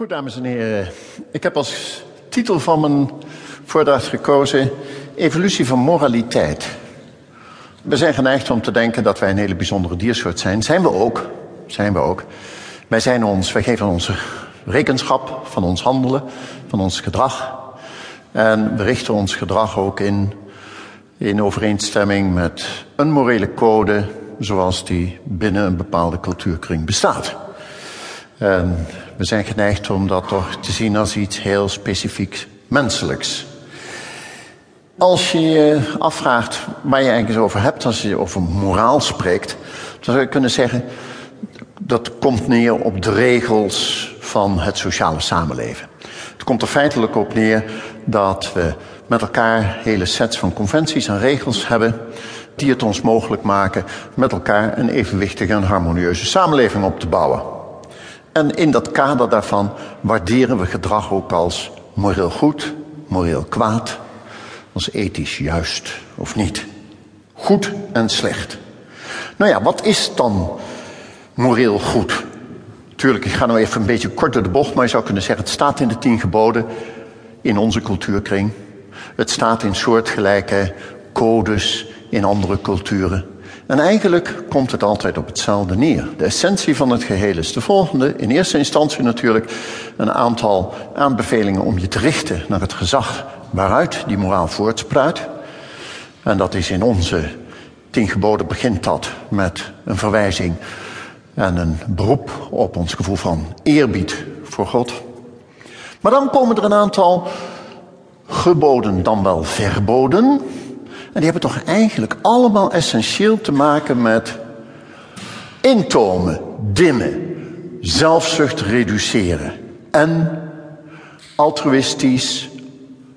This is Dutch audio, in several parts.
Goed, dames en heren. Ik heb als titel van mijn voordracht gekozen Evolutie van moraliteit. We zijn geneigd om te denken dat wij een hele bijzondere diersoort zijn. Zijn we ook. Zijn we ook. Wij, zijn ons, wij geven onze rekenschap van ons handelen, van ons gedrag. En we richten ons gedrag ook in, in overeenstemming met een morele code zoals die binnen een bepaalde cultuurkring bestaat. En we zijn geneigd om dat toch te zien als iets heel specifiek menselijks. Als je je afvraagt waar je eigenlijk over hebt, als je over moraal spreekt, dan zou je kunnen zeggen, dat komt neer op de regels van het sociale samenleven. Het komt er feitelijk op neer dat we met elkaar hele sets van conventies en regels hebben die het ons mogelijk maken met elkaar een evenwichtige en harmonieuze samenleving op te bouwen. En in dat kader daarvan waarderen we gedrag ook als moreel goed, moreel kwaad, als ethisch juist of niet. Goed en slecht. Nou ja, wat is dan moreel goed? Tuurlijk, ik ga nou even een beetje kort door de bocht, maar je zou kunnen zeggen: het staat in de tien geboden in onze cultuurkring. Het staat in soortgelijke codes in andere culturen. En eigenlijk komt het altijd op hetzelfde neer. De essentie van het geheel is de volgende. In eerste instantie natuurlijk een aantal aanbevelingen om je te richten naar het gezag waaruit die moraal voortspruit. En dat is in onze tien geboden begint dat met een verwijzing en een beroep op ons gevoel van eerbied voor God. Maar dan komen er een aantal geboden, dan wel verboden, en die hebben toch eigenlijk allemaal essentieel te maken met intomen, dimmen, zelfzucht reduceren en altruïstisch,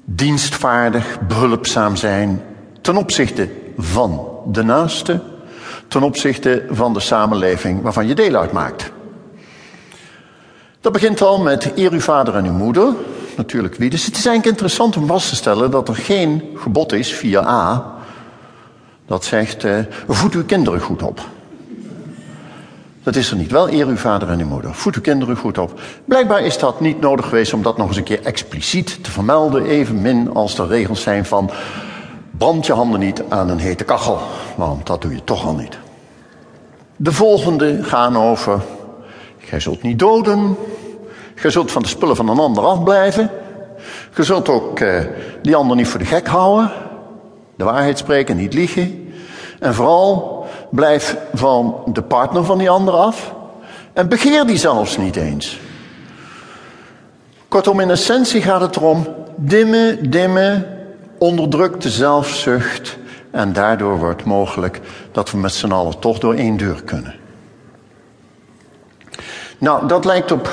dienstvaardig, behulpzaam zijn ten opzichte van de naaste, ten opzichte van de samenleving waarvan je deel uitmaakt. Dat begint al met eer uw vader en uw moeder, natuurlijk wie. Dus het is eigenlijk interessant om vast te stellen dat er geen gebod is via A dat zegt uh, voed uw kinderen goed op. Dat is er niet. Wel eer uw vader en uw moeder. Voed uw kinderen goed op. Blijkbaar is dat niet nodig geweest om dat nog eens een keer expliciet te vermelden. Evenmin als er regels zijn van brand je handen niet aan een hete kachel. Want dat doe je toch al niet. De volgende gaan over. Gij zult niet doden. Gij zult van de spullen van een ander afblijven. Je zult ook uh, die ander niet voor de gek houden. De waarheid spreken, niet liegen. En vooral blijf van de partner van die ander af. En begeer die zelfs niet eens. Kortom, in essentie gaat het erom dimmen, dimmen, onderdrukte zelfzucht. En daardoor wordt mogelijk dat we met z'n allen toch door één deur kunnen. Nou, dat lijkt op,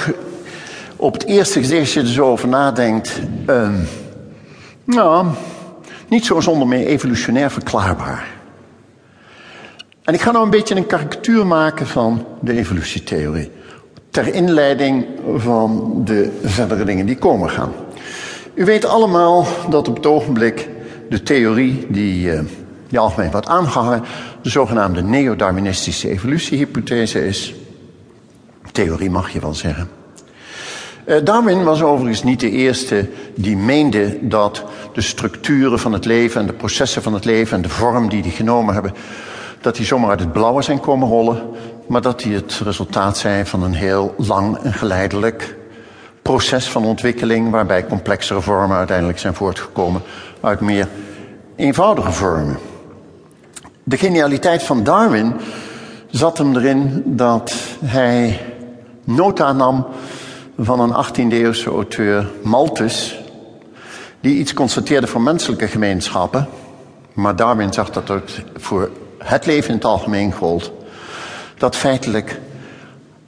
op het eerste gezicht, je er zo over nadenkt. Nou, niet zo zonder meer evolutionair verklaarbaar. En ik ga nou een beetje een karikatuur maken van de evolutietheorie. Ter inleiding van de verdere dingen die komen gaan. U weet allemaal dat op het ogenblik de theorie die, uh, die algemeen wordt aangehangen, de zogenaamde neo-darwinistische evolutiehypothese is. Theorie mag je wel zeggen. Uh, Darwin was overigens niet de eerste die meende dat de structuren van het leven en de processen van het leven en de vorm die die genomen hebben, dat die zomaar uit het blauwe zijn komen rollen, maar dat die het resultaat zijn van een heel lang en geleidelijk proces van ontwikkeling, waarbij complexere vormen uiteindelijk zijn voortgekomen uit meer eenvoudige vormen. De genialiteit van Darwin zat hem erin dat hij nota nam van een 18e-eeuwse auteur, Malthus, die iets constateerde voor menselijke gemeenschappen, maar Darwin zag dat het voor het leven in het algemeen gold, dat feitelijk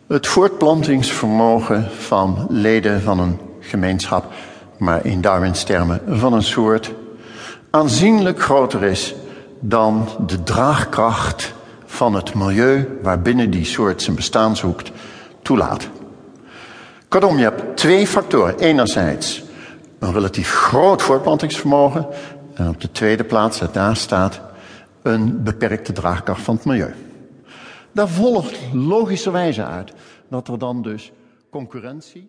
het voortplantingsvermogen van leden van een gemeenschap, maar in Darwins termen van een soort, aanzienlijk groter is dan de draagkracht van het milieu waarbinnen die soort zijn bestaan zoekt, toelaat. Kortom, je hebt twee factoren. Enerzijds een relatief groot voortplantingsvermogen. En op de tweede plaats, daar staat, een beperkte draagkracht van het milieu. Daar volgt logischerwijze uit dat er dan dus concurrentie.